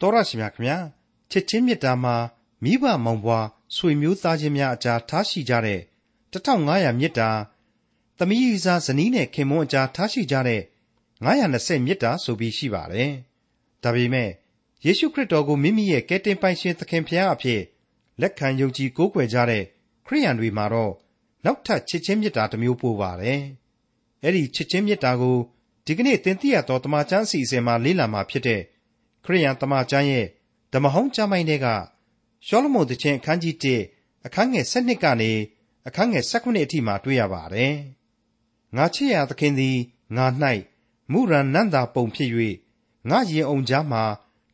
တော်ရရှိမြခင်ဗျာချစ်ချင်းမြတ်တာမှာမိဘမောင်ဘွားဆွေမျိုးသားချင်းများအကြားထားရှိကြတဲ့1500မြတ်တာသမီးရီစားဇနီးနဲ့ခင်မွန်းအကြားထားရှိကြတဲ့920မြတ်တာဆိုပြီးရှိပါတယ်ဒါပေမဲ့ယေရှုခရစ်တော်ကိုမိမိရဲ့ကယ်တင်ပိုင်ရှင်သခင်ဖျားအဖြစ်လက်ခံယုံကြည်ကိုးကွယ်ကြတဲ့ခရိယန်တွေမှာတော့နောက်ထပ်ချစ်ချင်းမြတ်တာတစ်မျိုးပို့ပါတယ်အဲ့ဒီချစ်ချင်းမြတ်တာကိုဒီကနေ့သင်သိရသောတမန်ကျမ်းအစီအစဉ်မှာလေ့လာမှာဖြစ်တဲ့ ခရိယန်တမန်ကျမ်းရဲ့ဓမ္မဟောင်းကျမ်းပိုင်းတွေကရှောလမုန်သခင်အခန်းကြီး1အခန်းငယ်7ကနေအခန်းငယ်19အထိမှာတွေ့ရပါတယ်။ငါချစ်ရာသခင်သည်ငါ၌မူရန်နန္တာပုံဖြစ်၍ငါရင်အောင်ကြားမှာ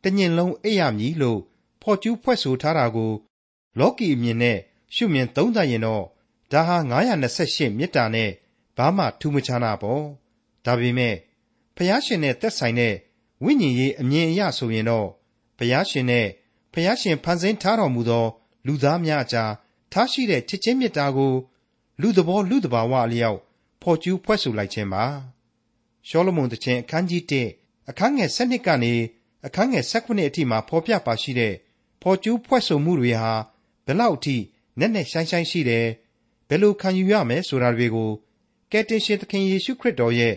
တညင်လုံးအိပ်ရမည်လို့ဖော်ကျူးဖွဲ့ဆိုထားတာကို လောကီအမြင်နဲ့ရှုမြင်သုံးသပ်ရင်တော့ဒါဟာ928မေတ္တာနဲ့ဘာမှထူးမခြားနာပေါ့။ဒါပေမဲ့ဖျားရှင်နဲ့သက်ဆိုင်တဲ့ ဝိညာဉ်ရေးအမြင်အရဆိုရင်တော့ဘုရားရှင်နဲ့ဘုရားရှင်ဖန်ဆင်းထားတော်မူသော လူသားများအကြားထားရှိတဲ့ချစ်ချင်းမေတ္တာကို လူသဘောလူတဘာဝအလျောက်ဖော်ကျူးဖွဲ့ဆိုလိုက်ခြင်းပါရှောလမုန်တခြင်းအခန်းကြီး1အခန်းငယ်7ကနေအခန်းငယ်19အထိမှာဖော်ပြပါရှိတဲ့ဖော်ကျူးဖွဲ့ဆိုမှုတွေဟာဘယ်လောက်အထိနက်နက်ရှိုင်းရှိုင်းရှိတယ်ဘယ်လိုခံယူရမယ်ဆိုတာတွေကိုကယ်တင်ရှင်သခင်ယေရှုခရစ်တော်ရဲ့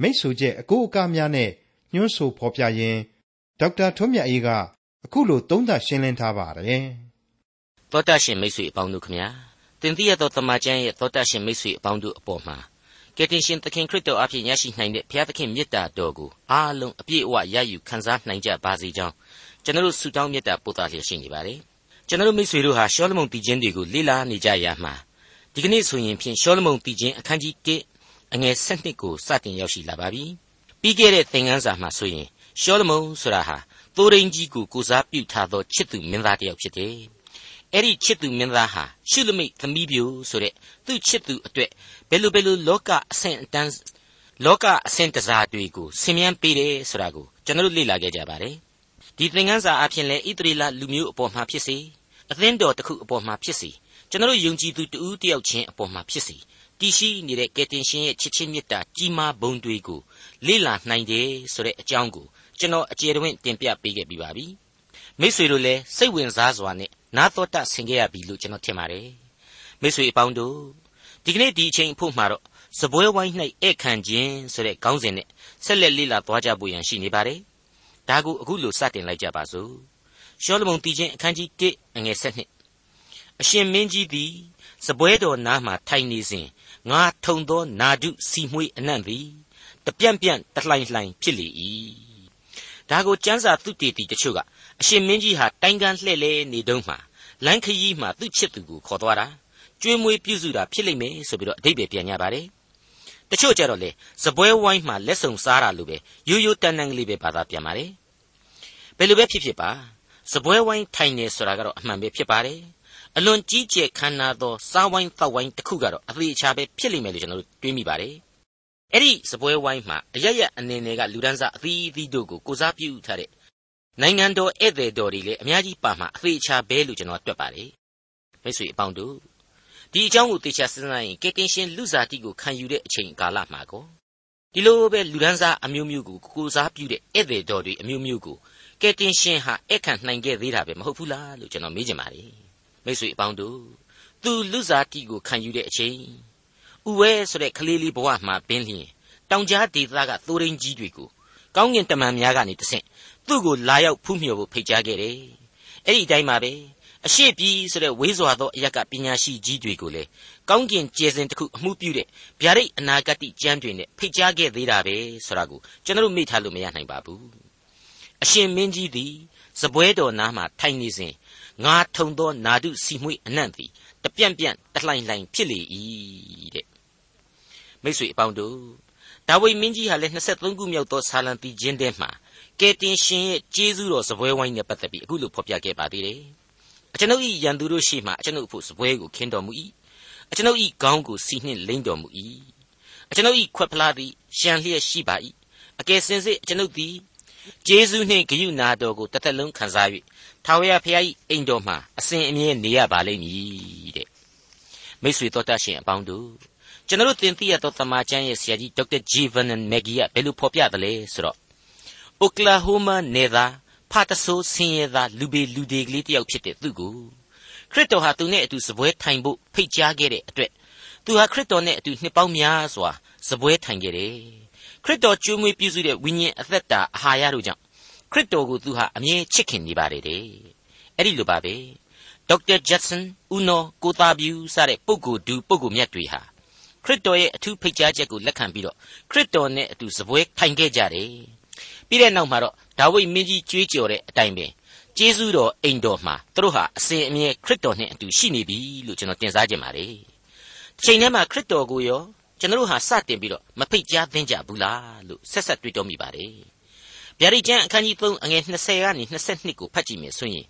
မိတ်ဆွေချက်အကိုအကားများနဲ့ ညွှန်းဆိုဖော်ပြရင်းဒေါက်တာထွန်းမြတ်အေးကအခုလိုသုံးသပ်ရှင်းလင်းထားပါတယ်။သောတာရှင်မိတ်ဆွေအပေါင်းတို့ခမညာတင်ပြရသောတမန်ကျမ်းရဲ့သောတာရှင်မိတ်ဆွေအပေါင်းတို့အပေါ်မှာကယ်တင်ရှင်သခင်ခရစ်တော်အဖြစ်ရရှိနိုင်တဲ့ဘုရားသခင်မေတ္တာတော်ကိုအားလုံးအပြည့်အဝရယူခံစားနိုင်ကြပါစေကြောင်းကျွန်တော်ဆုတောင်းမေတ္တာပို့သလျက်ရှိနေပါတယ်။ကျွန်တော်မိတ်ဆွေတို့ဟာရှောလမုန်တည်ခြင်းတွေကိုလေ့လာနေကြရမှာဒီကနေ့ဆိုရင်ဖြင့်ရှောလမုန်တည်ခြင်းအခန်းကြီး1အငယ်7ကိုစတင်ရောက်ရှိလာပါပြီ။ ပြီးခဲ့တဲ့သင်ခန်းစာမှာဆိုရင်ရှောလမုန်ဆိုတာဟာသိုးရင်းကြီးကိုကိုစားပြုထားသောချစ်သူမင်းသားတစ်ယောက်ဖြစ်တယ်။အဲ့ဒီချစ်သူမင်းသားဟာရှုလမိတ်သမီးပြိုဆိုတဲ့သူ့ချစ်သူအတွက်ဘယ်လိုဘယ်လိုလောကအဆင့်အတန်းလောကအဆင့်တစားတွေကိုဆင်မြန်းပေးတယ်ဆိုတာကိုကျွန်တော်တို့လေ့လာခဲ့ကြပါတယ်။ဒီသင်ခန်းစာအဖြစ်လဲဣသရေလလူမျိုးအပေါ်မှာဖြစ်စေအသင်းတော်တစ်ခုအပေါ်မှာဖြစ်စေကျွန်တော်တို့ယုံကြည်သူတဦးတယောက်ချင်းအပေါ်မှာဖြစ်စေတည်ရှိနေတဲ့ကယ်တင်ရှင်ရဲ့ချစ်ချင်းမေတ္တာကြီးမားဘုံတွေကို လေ့လာနိုင်တယ်ဆိုတဲ့အကြောင်းကိုကျွန်တော်အကျေတဝင့်တင်ပြပေးခဲ့ပြီးပါပြီမိษွေတို့လည်းစိတ်ဝင်စားစွာနဲ့နာတော်တဆင်ခဲ့ရပြီလို့ကျွန်တော်ထင်ပါတယ်မိษွေအပေါင်းတို့ဒီကနေ့ဒီအချိန်အဖို့မှာတော့စပွဲဝိုင်း၌ဧည့်ခံခြင်းဆိုတဲ့ခေါင်းစဉ်နဲ့ဆက်လက်လေ့လာသွားကြဖို့ရန်ရှိနေပါတယ်ဒါကိုအခုလိုစတင်လိုက်ကြပါစို့ရှောလမုန်တည်ခြင်းအခန်းကြီး1အငယ်7အရှင်မင်းကြီးသည်စပွဲတော်နားမှထိုင်နေစဉ်ငါထုံသောနာဒုစီမွှေးအနံ့သည် တပြန့်ပြန့်တလှိုင်လှိုင်ဖြစ်လေ၏ဒါကိုကျမ်းစာသူတေတီတချို့ကအရှင်မင်းကြီးဟာတိုင်ကန်လှဲ့လဲနေတုံးမှာလမ်းခရီးမှာသူ့ချစ်သူကိုခေါ်သွားတာကျွေးမွေးပြုစုတာဖြစ်လိမ့်မယ်ဆိုပြီးတော့အဓိပ္ပာယ်ပြန်ကြပါတယ်တချို့ကြတော့လေစပွဲဝိုင်းမှာလက်ဆောင်စားတာလိုပဲရိုးရိုးတန်တန်ကလေးပဲဘာသာပြန်ပါတယ်ဘယ်လိုပဲဖြစ်ဖြစ်ပါစပွဲဝိုင်းထိုင်နေဆိုတာကတော့အမှန်ပဲဖြစ်ပါတယ်အလွန်ကြီးကျယ်ခမ်းနားသောစားဝိုင်းတောက်ဝိုင်းတစ်ခုကတော့အသေးအချာပဲဖြစ်လိမ့်မယ်လို့ကျွန်တော်တို့တွေးမိပါတယ် အဲ့ဒီစပွဲဝိုင်းမှာအရရအနေနဲ့ကလူဒန်းစားအသီးသီးတို့ကိုကိုစားပြုထားတဲ့နိုင်ငံတော်ဧည့်သည်တော်တွေလည်းအများကြီးပါမှာအသေးချာပဲလို့ကျွန်တော်တွက်ပါတယ်မိတ်ဆွေအပေါင်းတို့ဒီအကြောင်းကိုသေချာစဉ်းစားရင်ကယ်တင်ရှင်လူစားတိကိုခံယူတဲ့အချိန်ကာလမှာကောဒီလိုပဲလူဒန်းစားအမျိုးမျိုးကိုကိုစားပြုတဲ့ဧည့်သည်တော်တွေအမျိုးမျိုးကိုကယ်တင်ရှင်ဟာဧကန်နိုင်ခဲ့သေးတာပဲမဟုတ်ဘူးလားလို့ကျွန်တော်မေးချင်ပါတယ်မိတ်ဆွေအပေါင်းတို့သူလူစားတိကိုခံယူတဲ့အချိန် ဥဝဲဆိုတဲ့ကလေးလေးဘဝမှာပင်းလျင်တောင်ကြားဒေသကသိုးရင်းကြီးတွေကိုကောင်းကင်တမန်များကနေတဆင့်သူ့ကိုလာရောက်ဖူးမြော်ဖို့ဖိတ်ကြားခဲ့တယ်။အဲ့ဒီအတိုင်းပါပဲအရှိပြီဆိုတဲ့ဝေးစွာသောအရက်ကပညာရှိကြီးတွေကိုလည်းကောင်းကင်ကျယ်စင်တစ်ခုအမှုပြုတဲ့ဗျာဒိတ်အနာဂတ်ကျမ်းတွေနဲ့ဖိတ်ကြားခဲ့သေးတာပဲဆိုတာကိုကျွန်တော်မေ့ထားလို့မရနိုင်ပါဘူး။အရှင်မင်းကြီးသည်စပွဲတော်နားမှာထိုင်နေစဉ်ငါထုံသောနာဒုစီမွေအနံ့သည်တပြန့်ပြန့်တလှိုင်လှိုင်ဖြစ်လေ၏တဲ့ မိတ်ဆွေအပေါင်းတို့ဒါဝိမင်းကြီးဟာလည်း23ခုမြောက်သောဆာလံတီချင်းတဲမှာကယ်တင်ရှင်ရဲ့ကျေးဇူးတော်စပွဲဝိုင်းနဲ့ပတ်သက်ပြီးအခုလိုဖော်ပြခဲ့ပါသေးတယ်အကျွန်ုပ်၏ရန်သူတို့ရှေ့မှအကျွန်ုပ်ဖို့စပွဲကိုခင်းတော်မူ၏အကျွန်ုပ်၏ခေါင်းကိုစီနှင့်လိမ့်တော်မူ၏အကျွန်ုပ်၏ခွက်ဖလားသည်ရှံလျက်ရှိပါ၏အကယ်စင်စစ်အကျွန်ုပ်သည်ကျေးဇူးနှင့်ဂရုနာတော်ကိုတစ်သက်လုံးခံစား၍ထာဝရဘုရား၏အိမ်တော်မှာအစဉ်အမြဲနေရပါလိမ့်မည်တဲ့မိတ်ဆွေတော်တတ်ရှင်အပေါင်းတို့ ကျွန်တော်တို့သင်သိရသောသမာကျမ်းရဲ့ဆရာကြီးဒေါက်တာဂျီဗန်နန်မက်ဂီကဘယ်လိုဖော်ပြသလဲဆိုတော့အိုကလာဟိုမာနယ်သားဖဖာတဆိုးဆင်းရဲသားလူပေလူတွေကလေးတယောက်ဖြစ်တဲ့သူကိုခရစ်တော်ဟာသူနဲ့အတူစပွဲထိုင်ဖို့ဖိတ်ကြားခဲ့တဲ့အတွက်သူဟာခရစ်တော်နဲ့အတူနှစ်ပေါင်းများစွာစပွဲထိုင်ခဲ့တယ်ခရစ်တော်ကျွေးမွေးပြုစုတဲ့ဝိညာဉ်အသက်တာအာဟာရတို့ကြောင့်ခရစ်တော်ကိုသူဟာအမြဲချစ်ခင်နေပါတယ်တဲ့အဲ့ဒီလိုပါပဲဒေါက်တာဂျက်ဆန်ဦးနော်ကိုသားဗျူစတဲ့ပုဂ္ဂိုလ်ဒူပုဂ္ဂိုလ်မြတ်တွေဟာ ခရစ်တော်ရဲ့အထူးဖိတ်ကြားချက်ကိုလက်ခံပြီးတော့ခရစ်တော်နဲ့အတူစပွဲထိုင်ခဲ့ကြတယ်ပြီးတဲ့နောက်မှာတော့ဒါဝိဒ်မင်းကြီးကြွေးကြော်တဲ့အတိုင်းပဲကျေးဇူးတော်အိမ်တော်မှာသူတို့ဟာအစဉ်အမြဲခရစ်တော်နဲ့အတူရှိနေပြီလို့ကျွန်တော်တင်စားခြင်းပါတယ်။ချိန်ထဲမှာခရစ်တော်ကိုရောကျွန်တော်တို့ဟာစတင်ပြီးတော့မဖိတ်ကြားသင့်ကြဘူးလားလို့ဆက်ဆက်တွေးတောမိပါတယ်။ဗျာဒိတ်ကျမ်းအခန်းကြီး3အငယ်20ကနေ22ကိုဖတ်ကြည့်မယ်ဆိုရင်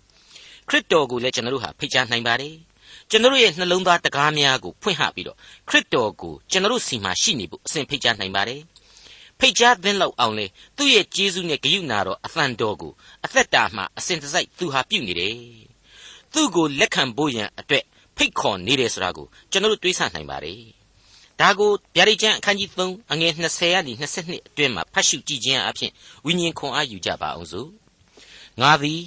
ခရစ်တော်ကိုလည်းကျွန်တော်တို့ဟာဖိတ်ကြားနိုင်ပါတယ်။ ကျွန်တော်တို့ရဲ့နှလုံးသားတကားများကိုဖွင့်ဟပြီးတော့ခရစ်တော်ကိုကျွန်တော်တို့စီမှာရှိနေဖို့အစဉ်ဖိတ်ကြားနိုင်ပါတယ်။ဖိတ်ကြားသင့်လောက်အောင်လေသူ့ရဲ့ကျေးဇူးနဲ့ဂရုဏာတော်အသံတော်ကိုအသက်တာမှာအစဉ်တစိုက်သူဟာပြုနေတယ်။သူ့ကိုလက်ခံဖို့ရန်အတွက်ဖိတ်ခေါ်နေတယ်ဆိုတာကိုကျွန်တော်တို့တွေးဆနိုင်ပါတယ်။ဒါကိုဗျာဒိတ်ကျမ်းအခန်းကြီး3အငယ်20ကနေ22အတွင်းမှာဖတ်ရှုကြည့်ခြင်းအပြင်ဝိညာဉ်ခွန်အားယူကြပါအောင်စို့။ငါသည်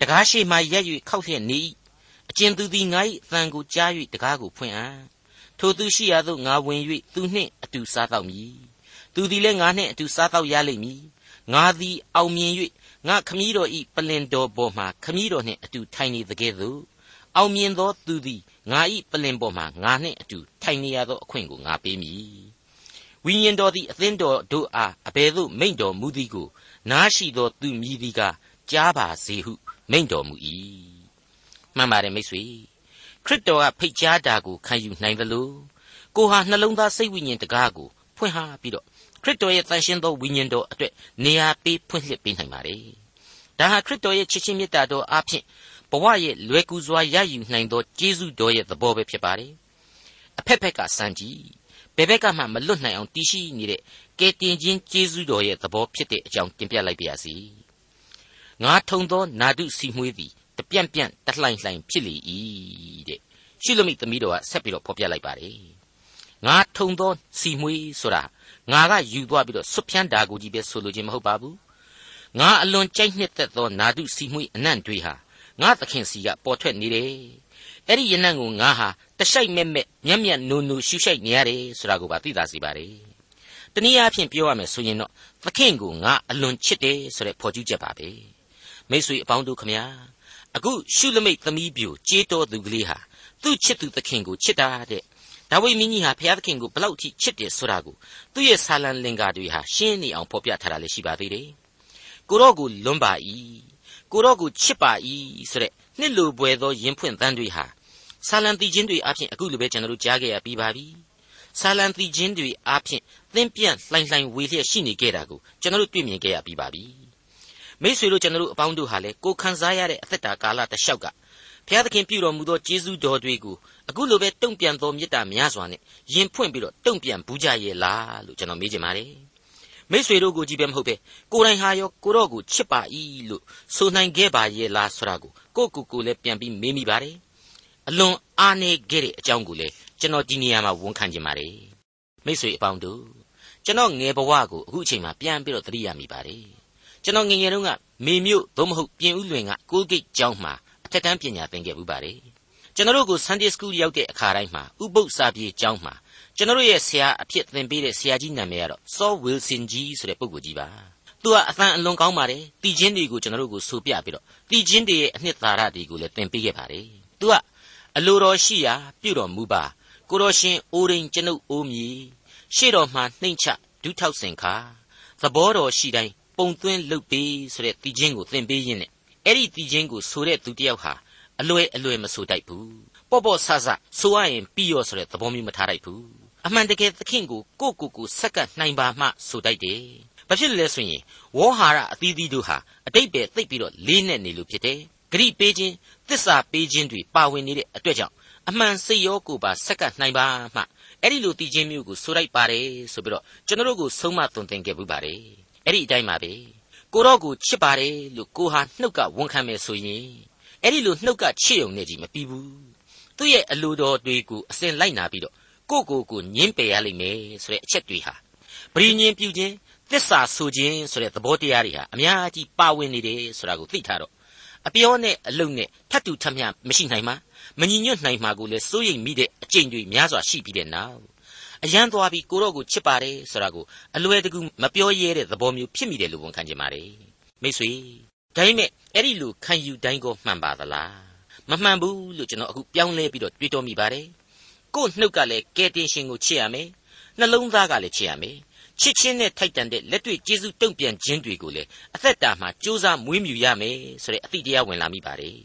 တကားရှိမှရက်၍ခောက်လျက်နေ၏။ အကျဉ်သူသည်ငါ၏အသံကိုကြား၍တကားကိုဖွင့်အံ့။ထိုသူရှိရာသို့ငါဝင်၍သူနှင့်အတူစားတော့မည်။သူသည်လည်းငါနှင့်အတူစားတော့ရလိမ့်မည်။ငါသည်အောင်မြင်၍ငါခမည်းတော်ဤပလင်တော်ပေါ်မှာခမည်းတော်နှင့်အတူထိုင်နေသကဲ့သို့အောင်မြင်သောသူသည်ငါဤပလင်ပေါ်မှာငါနှင့်အတူထိုင်နေရသောအခွင့်ကိုငါပေးမည်ဝိညာဉ်တော်သည်အသင်းတော်တို့အားအဘယ်သို့မိန့်တော်မူသည်ကိုနားရှိသောသူမြည်သည်ကကြားပါစေဟုမိန့်တော်မူ၏ မှန်ပါတယ်မိတ်ဆွေခရစ်တော်ကဖိတ်ကြားတာကိုခံယူနိုင်သလိုကိုဟာနှလုံးသားစိတ်ဝိညာဉ်တကားကိုဖွင့်ဟပြီးတော့ခရစ်တော်ရဲ့တန်ရှင်းသောဝိညာဉ်တော်အတွက်နေရာပေးဖွင့်လှစ်ပေးနိုင်ပါတယ်။ဒါဟာခရစ်တော်ရဲ့ချစ်ချင်းမေတ္တာတော်အားဖြင့်ဘဝရဲ့လွယ်ကူစွာရယူနိုင်သောကျေးဇူးတော်ရဲ့သဘောပဲဖြစ်ပါတယ်။အဖက်ဖက်ကစံကြည့်ဘယ်ဘက်ကမှမလွတ်နိုင်အောင်တည်ရှိနေတဲ့ကယ်တင်ခြင်းကျေးဇူးတော်ရဲ့သဘောဖြစ်တဲ့အကြောင်းတင်ပြလိုက်ပါရစေ။ငါထုံသောနာဒုစီမွေးသည် တပြန့်ပြန့်တလှိုင်လှိုင်ဖြစ်လေ၏တဲ့။ရှုလမိသမီးတော်ကဆက်ပြီးတော့ဖော်ပြလိုက်ပါတယ်။ငါထုံသောစီမွေးဆိုတာငါကယူသွားပြီးတော့ဆွဖြန်းတာကိုကြီးပဲဆိုလိုခြင်းမဟုတ်ပါဘူးငါအလွန်ကြိုက်နှစ်သက်သောနာဒုစီမွေးအနံ့တွေဟာငါသခင်စီကပေါ်ထွက်နေတယ်အဲ့ဒီယနံ့ကိုငါဟာတရှိုက်မဲ့မဲ့မျက်မျက်နုံနုရှူရှိုက်နေရတယ်ဆိုတာကိုပါသိသာစေပါတယ်တနည်းအားဖြင့်ပြောရမယ်ဆိုရင်တော့သခင်ကိုငါအလွန်ချစ်တယ်ဆိုတဲ့ဖော်ကျူးချက်ပါပဲမိတ်ဆွေအပေါင်းတို့ခမညာ အခုရှုလမိတ်သမီးပြိုကြေးတော်သူကလေးဟာသူ့ချစ်သူသခင်ကိုချစ်တာတဲ့ဒါဝိမင်းကြီးဟာဘုရားသခင်ကိုဘလောက်ထိချစ်တယ်ဆိုတာကိုသူ့ရဲ့ဆာလံလင်္ကာတွေဟာရှင်းနေအောင်ဖော်ပြထားတာလည်းရှိပါသေးတယ်။ကိုတော့ကိုလွန်ပါ၏ကိုတော့ကိုချစ်ပါ၏ဆိုတဲ့နှစ်လိုပွေသောရင်ဖွင့်သန်းတွေဟာဆာလံတီချင်းတွေအပြင်အခုလိုပဲကျွန်တော်တို့ကြားခဲ့ရပြီးပါပြီ။ဆာလံတီချင်းတွေအပြင်သင်ပြန့်လှိုင်လှိုင်ဝေလျက်ရှိနေခဲ့တာကိုကျွန်တော်တို့တွေ့မြင်ခဲ့ရပြီးပါပြီ။ မိษွေတို့ကျွန်တော်တို့အပေါင်းတို့ဟာလည်းကိုခံစားရတဲ့အသက်တာကာလတစ်လျှောက်ကဘုရားသခင်ပြုတော်မူသောကျေးဇူးတော်တွေကိုအခုလိုပဲတုံ့ပြန်သောမေတ္တာများစွာနဲ့ယင်ဖွင့်ပြီးတော့တုံ့ပြန်ဘူးကြရဲ့လားလို့ကျွန်တော်မေးချင်ပါတယ်မိษွေတို့ကိုကြည့်ပဲမဟုတ်ပဲကိုယ်တိုင်ဟာရောကိုတော့ကိုချစ်ပါ၏လို့ဆိုနိုင်ခဲ့ပါရဲ့လားဆိုတာကိုကိုကိုကိုလည်းပြန်ပြီးမေးမိပါတယ်အလွန်အားနေခဲ့တဲ့အကြောင်းကိုလည်းကျွန်တော်ဒီနေရာမှာဝန်ခံချင်ပါတယ်မိษွေအပေါင်းတို့ကျွန်တော်ငယ်ဘဝကိုအခုအချိန်မှာပြန်ပြီးတော့သတိရမိပါတယ် ကျွန်တော်ငယ်ငယ်တုန်းကမေမြို့သို့မဟုတ်ပြင်ဦးလွင်ကကိုးဂိတ်ကျောင်းမှာအထက်တန်းပညာသင်ခဲ့မှုပါတယ်ကျွန်တော်တို့ကို Sunday School ရောက်တဲ့အခါတိုင်းမှာဥပုပ်စာပြေကျောင်းမှာကျွန်တော်တို့ရဲ့ဆရာအဖြစ်သင်ပေးတဲ့ဆရာကြီးနာမည်ကတော့ Saul Wilson ကြီးဆိုတဲ့ပုဂ္ဂိုလ်ကြီးပါသူကအသံအလွန်ကောင်းပါတယ်တီချင်းတွေကိုကျွန်တော်တို့ကိုဆိုပြပြီးတော့တီချင်းတွေရဲ့အနှစ်သာရတွေကိုလည်းသင်ပေးခဲ့ပါတယ်သူကအလိုတော်ရှိရာပြုတော်မူပါကိုတော်ရှင်အိုးရင်ကျွန်ုပ်အိုးမည်ရှေ့တော်မှနှိမ့်ချဒုထောက်ဆင်ခါသဘောတော်ရှိတိုင်း ပုံသွင်းလုပ်ပေးဆိုတဲ့တီချင်းကိုသင်ပေးရင်းနဲ့အဲ့ဒီတီချင်းကိုဆိုတဲ့သူတယောက်ဟာအလွယ်အလွယ်မဆိုတတ်ဘူးပေါ့ပေါ့ဆဆဆိုရရင်ပြီးရောဆိုတဲ့သဘောမျိုးမထားတတ်ဘူးအမှန်တကယ်သခင်ကိုကိုကိုကိုဆက်ကပ်နိုင်ပါမှဆိုတတ်တယ်ဘာဖြစ်လဲဆိုရင်ဝေါဟာရအသီးသီးတို့ဟာအတိတ်ပဲသိပ်ပြီးတော့လေးနဲ့နေလို့ဖြစ်တယ်ဂရိပေးခြင်းသစ္စာပေးခြင်းတွေပါဝင်နေတဲ့အတွက်ကြောင့်အမှန်စိတ်ရောကိုယ်ပါဆက်ကပ်နိုင်ပါမှအဲ့ဒီလိုတည်ခြင်းမျိုးကိုဆိုလိုက်ပါတယ်ဆိုပြီးတော့ကျွန်တော်တို့ကိုဆုံးမသွန်သင်ခဲ့ပူပါတယ် အဲ့ဒီအတိုင်းပါပဲကိုတော့ကိုချစ်ပါတယ်လို့ကိုဟာနှုတ်ကဝန်ခံမယ်ဆိုရင်အဲ့ဒီလိုနှုတ်ကချစ်ုံနဲ့ကြီးမပြီးဘူးသူ့ရဲ့အလိုတော်တွေကိုအစဉ်လိုက်နာပြီးတော့ကိုကိုကိုညင်းပယ်ရလိမ့်မယ်ဆိုတဲ့အချက်တွေဟာပရိညင်ပြုခြင်းသစ္စာဆိုခြင်းဆိုတဲ့သဘောတရားတွေဟာအများကြီးပါဝင်နေတယ်ဆိုတာကိုသိထားတော့အပြောနဲ့အလုပ်နဲ့ထပ်တူထပ်မျှမရှိနိုင်မှာမညီညွတ်နိုင်မှာကိုလည်းစိုးရိမ်မိတဲ့အကျင့်တွေများစွာရှိပြီးတဲ့နောက် အရန်သွားပြီးကိုတော့ကိုချစ်ပါတယ်ဆိုတာကိုအလွယ်တကူမပြောရဲတဲ့သဘောမျိုးဖြစ်မိတယ်လို့ဝန်ခံကြပါတယ်မိတ်ဆွေဒါပေမဲ့အဲ့ဒီလိုခံယူတိုင်းကိုမှန်ပါသလားမမှန်ဘူးလို့ကျွန်တော်အခုပြောင်းလဲပြီးတော့တွေးတောမိပါတယ်ကို့နှုတ်ကလည်းကဲတင်ရှင်ကိုချစ်ရမယ်နှလုံးသားကလည်းချစ်ရမယ်ချစ်ချင်းနဲ့ထိုက်တန်တဲ့လက်တွေ့ကျေးဇူးတုံ့ပြန်ခြင်းတွေကိုလည်းအသက်တာမှာကြိုးစားမွေးမြူရမယ်ဆိုတဲ့အသည့်တရားဝင်လာမိပါတယ်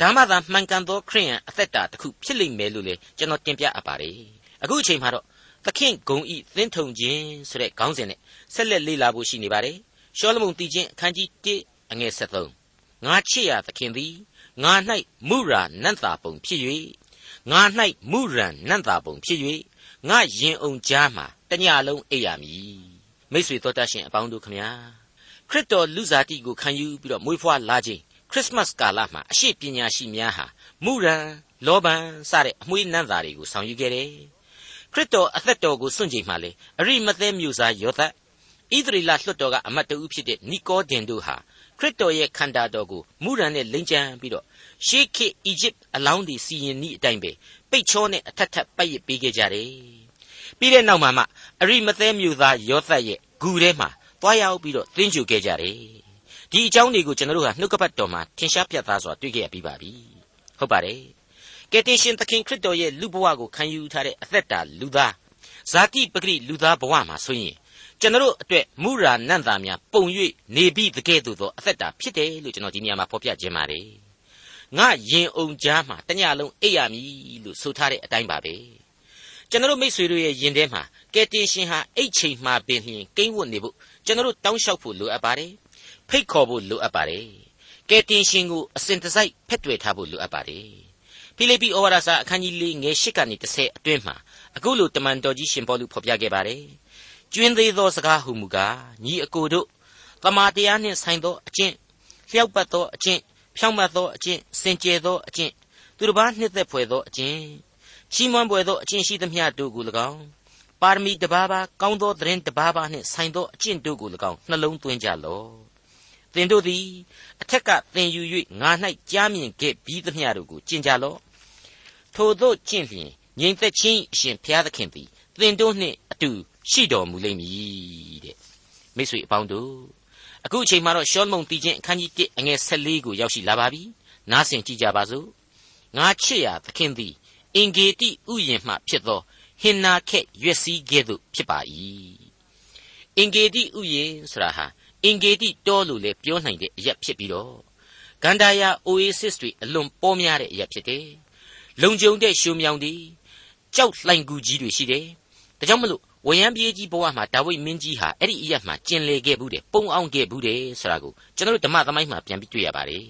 ဒါမှသာမှန်ကန်သောခရိယန်အသက်တာတစ်ခုဖြစ်လိမ့်မယ်လို့လည်းကျွန်တော်တင်ပြအပ်ပါတယ် အခုအချိန်မှာတော့သခင်ဂုံဤသင်းထုံခြင်းဆိုတဲ့ခေါင်းစဉ်နဲ့ဆက်လက်လေ့လာဖို့ရှိနေပါတယ်ရှောလမုန်တည်ခြင်းအခန်းကြီး1အငယ်73ငါချစ်ရသခင်သည်ငါ၌မုရာနန့်တာပုံဖြစ်၍ငါ၌မုရန်နန့်တာပုံဖြစ်၍ငါရင်အောင်ကြားမှာတညလုံးအိပ်ရမည်မိတ်ဆွေတော်တတ်ရှင်အပေါင်းတို့ခမညာခရစ်တော်လူစားတိကိုခံယူပြီးတော့မွေးဖွားလာခြင်းခရစ်မတ်ကာလမှာအရှိပညာရှိများဟာမုရန်လောဘန်စတဲ့အမွှေးနန့်တာတွေကိုဆောင်ယူခဲ့တယ် ခရစ်တော်အသက်တော်ကိုစွန့်ချိန်မှာလေအရိမသဲမျိုးစားယောသတ်ဣသရေလလွှတ်တော်ကအမတ်တဦးဖြစ်တဲ့နီကောဒင်တို့ဟာခရစ်တော်ရဲ့ခန္ဓာတော်ကိုမူရန်နဲ့လိမ့်ချမ်းပြီးတော့ရှေးခေတ်အီဂျစ်အလောင်းတွေစီရင်ဤအတိုင်းပဲပိတ်ချောနဲ့အထက်ထပ်ပတ်ရစ်ပေးခဲ့ကြတယ်ပြီးတဲ့နောက်မှာမှအရိမသဲမျိုးသားယောသတ်ရဲ့ဂူထဲမှာတွားရောက်ပြီးတော့သင်္ကြန်ခဲ့ကြတယ်ဒီအကြောင်းတွေကိုကျွန်တော်တို့ဟာနှုတ်ကပတ်တော်မှာထင်ရှားပြသစွာတွေ့ခဲ့ရပြီးပါပြီဟုတ်ပါတယ် ကယ်တင်ရှင်သခင်ခရစ်တော်ရဲ့လူဘဝကိုခံယူထားတဲ့အသက်တာလူသားဇာတိပဂရိလူသားဘဝမှာဆိုရင်ကျွန်တော်အတွက်မူရာနန့်တာများပုံ၍နေပြီးတကယ်သို့သောအသက်တာဖြစ်တယ်လို့ကျွန်တော်ဒီနေရာမှာဖော်ပြခြင်းပါတယ်ငါရင်အုံကြားမှာတညလုံးအိပ်ရမည်လို့ဆိုထားတဲ့အတိုင်းပါပဲကျွန်တော်မိษွေတို့ရဲ့ယင်ထဲမှာကယ်တင်ရှင်ဟာအိတ်ချိန်မှာပင်လျင်ကိန်းဝတ်နေဖို့ကျွန်တော်တောင်းလျှောက်ဖို့လိုအပ်ပါတယ်ဖိတ်ခေါ်ဖို့လိုအပ်ပါတယ်ကယ်တင်ရှင်ကိုအစဉ်တစိုက်ဖက်တွေ့ထားဖို့လိုအပ်ပါတယ် ဖိလိပ္ပိဩဝါဒစာအခန်းကြီး၄ငယ်၈ကနေ10အတွင်းမှာအခုလိုတမန်တော်ကြီးရှင်ပေါလုဖော်ပြခဲ့ပါတယ်ကျွင်းသေးသောစကားဟုမူကားညီအကိုတို့တမာတရားနှင့်ဆိုင်သောအကျင့်လျှောက်ပတ်သောအကျင့်ဖြောင့်မတ်သောအကျင့်စင်ကြယ်သောအကျင့်သူတစ်ပါးနှစ်သက်ဖွယ်သောအကျင့်ချီးမွမ်းဖွယ်သောအကျင့်ရှိသမျှတို့ကို၎င်းပါရမီတပါးပါကောင်းသောသတင်းတပါးပါနှင့်ဆိုင်သောအကျင့်တို့ကို၎င်းနှလုံးသွင်းကြလော့သင်တို့သည်အထက်ကသင်ယူ၍ငါ၌ကြားမြင်ခဲ့ပြီးသမျှတို့ကိုကျင့်ကြလော့ ထိုသို့ကျင့်လျင်ငြိမ်သက်ခြင်းအရှင်ဘုရားသခင်သည်သင်တို့နှင့်အတူရှိတော်မူလိမ့်မည်တဲ့မိတ်ဆွေအပေါင်းတို့အခုအချိန်မှာတော့ရှောလမုန်တီချင်းအခန်းကြီး1အငယ်14ကိုရောက်ရှိလာပါပြီနားဆင်ကြည့်ကြပါစို့ငါချစ်ရာသခင်သည်အင်ဂေတိဥယျင်မှဖြစ်သောဟင်နာခက်ရွက်စည်းကဲ့သို့ဖြစ်ပါ၏အင်ဂေတိဥယျင်ဆိုတာဟာအင်ဂေတိတောလို့လည်းပြောနိုင်တဲ့အရက်ဖြစ်ပြီးတော့ဂန္ဓာယာအိုအေဆစ်တွေအလွန်ပေါများတဲ့အရက်ဖြစ်တယ် လုံခြုံတဲ့ရှုံမြောင်တွေကြောက်လှိုင်ကူကြီးတွေရှိတယ်ဒါကြောင့်မလို့ဝရံပြေးကြီးဘဝမှာဒါဝိဒ်မင်းကြီးဟာအဲ့ဒီအရက်မှာကျင်လေခဲ့ဘူးတယ်ပုံအောင်ခဲ့ဘူးတယ်ဆိုတာကိုကျွန်တော်တို့ဓမ္မသမိုင်းမှာပြန်ပြီးတွေ့ရပါတယ်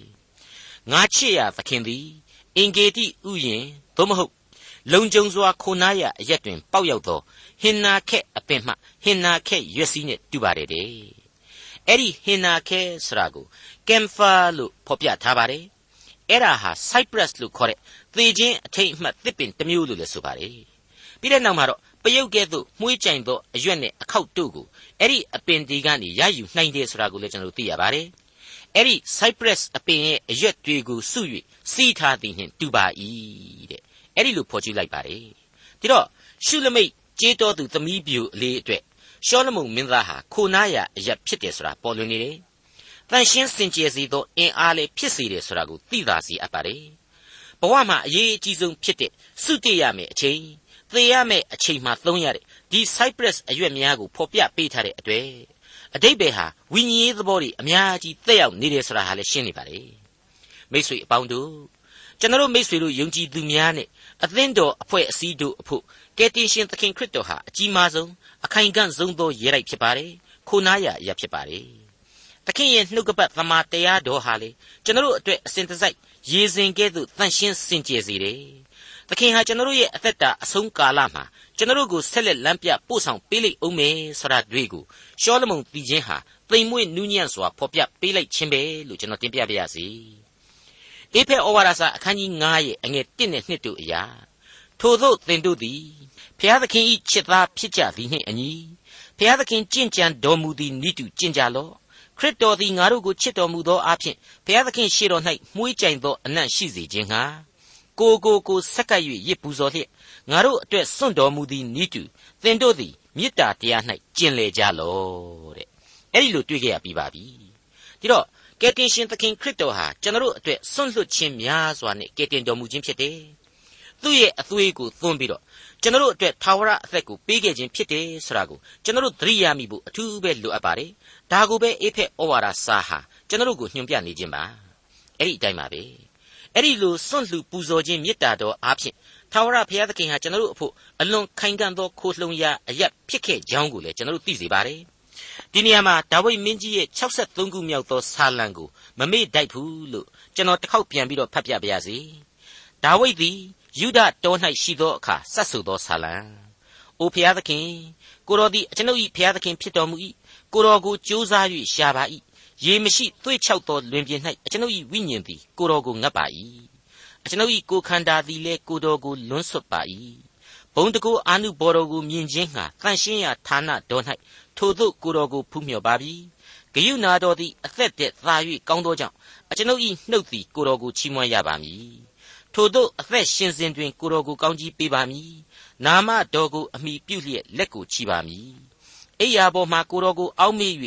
ငါချစ်ရသခင်သည်အင်ဂေတိဥယျင်သို့မဟုတ်လုံကြုံစွာခိုနားရအရက်တွင် ပေါက်ရောက်သောဟင်နာခက်အပင်မှဟင်နာခက်ရွက်စည်းနဲ့တူပါတယ်တဲ့အဲ့ဒီဟင်နာခက်ဆိုတာကိုကမ်ဖာလို့ဖော်ပြထားပါတယ် အဲ့ဒါဟာ Cyprus လို့ခေါ်တဲ့သေခြင်းအထိတ်အမှတ်သစ်ပင်တစ်မျိုးလို့လည်းဆိုပါတယ်ပြီးတဲ့နောက်မှာတော့ပယုတ်ကဲ့သို့မှုေးကြိုင်သောအရွက်နဲ့အခောက်တို့ကိုအဲ့ဒီအပင်ဒီကနေရယူနိုင်တယ်ဆိုတာကိုလည်းကျွန်တော်တို့သိရပါတယ်အဲ့ဒီ Cypress အပင်ရဲ့အရွက်တွေကိုစု၍စီးထားသည်နှင့်တူပါ၏တဲ့အဲ့ဒီလိုဖော်ကြည့်လိုက်ပါတယ်ဒီတော့ရှုလမိတ်ကြေးတော်သူသမီးပြူအလေးအတွက်ရှောလမုန်မင်းသားဟာခိုနားရအရက်ဖြစ်တယ်ဆိုတာပေါ်လွင်နေတယ် တန်ရှင်းစင်ကြယ်စေသောအင်အားလေးဖြစ်စေတယ်ဆိုတာကိုသိသာစေအပ်ပါတယ်ဘဝမှာအရေးအကြီးဆုံးဖြစ်တဲ့စုတည်ရမယ်အချိန်သေရမယ့်အချိန်မှသုံးရတဲ့ဒီ Cypress အရွက်များကိုဖော်ပြပေးထားတဲ့အတွေ့အတိတ်ပဲဟာဝိညာဉ်ရေးသဘောတွေအများကြီးသက်ရောက်နေတယ်ဆိုတာဟာလည်းရှင်းနေပါလေမိတ်ဆွေအပေါင်းတို့ကျွန်တော်မိတ်ဆွေတို့ယုံကြည်သူများနဲ့အသင်းတော်အဖွဲ့အစည်းတို့အဖို့ကယ်တင်ရှင်သခင်ခရစ်တော်ဟာအကြီးမားဆုံးအခိုင်အကန့်ဆုံးသောရေလိုက်ဖြစ်ပါတယ်ခိုနားရအရာဖြစ်ပါတယ် သခင်ရဲ့နှုတ်ကပတ်သမာတရားတော်ဟာလေကျွန်တော်အတွက်အစဉ်တစိုက်ရေစဉ်ကဲ့သို့တန့်ရှင်းစင်ကြယ်စေတယ်သခင်ဟာကျွန်တော်ရဲ့အသက်တာအဆုံးကာလမှာကျွန်တော်ကိုဆက်လက်လမ်းပြပို့ဆောင်ပေးလိမ့်အောင်မယ်ဆိုတာတွေ့ကိုရှောလမုန်တည်ခြင်းဟာသိမ်မွေ့နူးညံ့စွာဖော်ပြပေးလိုက်ခြင်းပဲလို့ကျွန်တော်တင်ပြပါရစေ။အေဖဲဩဝါဒစာအခန်းကြီး9ရဲ့အငယ်1နဲ့2တို့အရာထို့သောသင်တို့သည်ဖျားသခင်ဤချစ်သားဖြစ်ကြသည်နှင့်အညီတဖျားသခင်ကြင်ကြံတော်မူသည်နိတုကြင်ကြလော့ ခရစ်တော်သည်ငါတို့ကိုချစ်တော်မူသောအဖြစ်ဘုရားသခင်ရှေ့တော်၌မှုေးကြိုင်သောအနံ့ရှိစေခြင်းဟာကိုကိုကိုဆက်ကပ်၍ရစ်ပူဇော်လျက်ငါတို့အတွက်စွန့်တော်မူသည်နိတုသင်တို့သည်မေတ္တာတရား၌ကျင်လေကြလော့တဲ့အဲ့ဒီလိုတွေ့ကြရပြီးပါပြီဒီတော့ကယ်တင်ရှင်သခင်ခရစ်တော်ဟာကျွန်တော်တို့အတွက်စွန့်လွတ်ခြင်းများစွာနဲ့ကယ်တင်တော်မူခြင်းဖြစ်တယ်သူ့ရဲ့အသွေးကိုသွန်းပြီးတော့ ကျွန်တော်တို့အတွက်ထာဝရအသက်ကိုပေးခဲ့ခြင်းဖြစ်တယ်ဆိုတာကိုကျွန်တော်တို့သတိရမိဖို့အထူးပဲလိုအပ်ပါတယ်ဒါကိုပဲအေဖက်ဩဝါဒစာဟာကျွန်တော်တို့ကိုညွှန်ပြနေခြင်းပါအဲ့ဒီအတိုင်းပါပဲအဲ့ဒီလိုစွန့်လှူပူဇော်ခြင်းမေတ္တာတော်အားဖြင့်ထာဝရဘုရားသခင်ဟာကျွန်တော်တို့အဖို့အလွန်ခိုင်ခံ့သောခိုးလှုံရာအရက်ဖြစ်ခဲ့ကြောင်းကိုလည်းကျွန်တော်တို့သိစေပါတယ်ဒီနေရာမှာဒါဝိဒ်မင်းကြီးရဲ့63ခုမြောက်သောဆာလံကိုမမေ့တိုက်ဘူးလို့ကျွန်တော်တစ်ခေါက်ပြန်ပြီးတော့ဖတ်ပြပါရစေဒါဝိဒ်သည် ယုဒတော၌ရှိသောအခါစတ်ဆူသောဆာလံ။အိုဖျားသခင်ကိုတော်သည်အကျွန်ုပ်၏ဖျားသခင်ဖြစ်တော်မူ၏ကိုတော်ကိုကြိုးစား၍ရှာပါ၏ရေမရှိသွေ့ချောက်သောလွင်ပြင်၌အကျွန်ုပ်၏ဝိညာဉ်သည်ကိုတော်ကိုငတ်ပါ၏အကျွန်ုပ်၏ကိုခန္ဓာသည်လည်းကိုတော်ကိုလွန်းဆွတ်ပါ၏ဘုံတကူအာနုဘော်တော်ကိုမြင်ခြင်းဟာတန်ရှင်းရာဌာနတော်၌ထိုသို့ကိုတော်ကိုဖူးမြော်ပါပြီဂယုနာတော်သည်အသက်တည်းသာ၍ကောင်းသောကြောင့်အကျွန်ုပ်၏နှုတ်သည်ကိုတော်ကိုချီးမွမ်းရပါမည် ထို့သောအသက်ရှင်စဉ်တွင် ကိုတော်ကိုကောင်းကြီးပေးပါမည်နာမတော်ကိုအမိပြုလျက်လက်ကိုချီပါမည်အိယာပေါ်မှာကိုတော်ကိုအောက်မေ့၍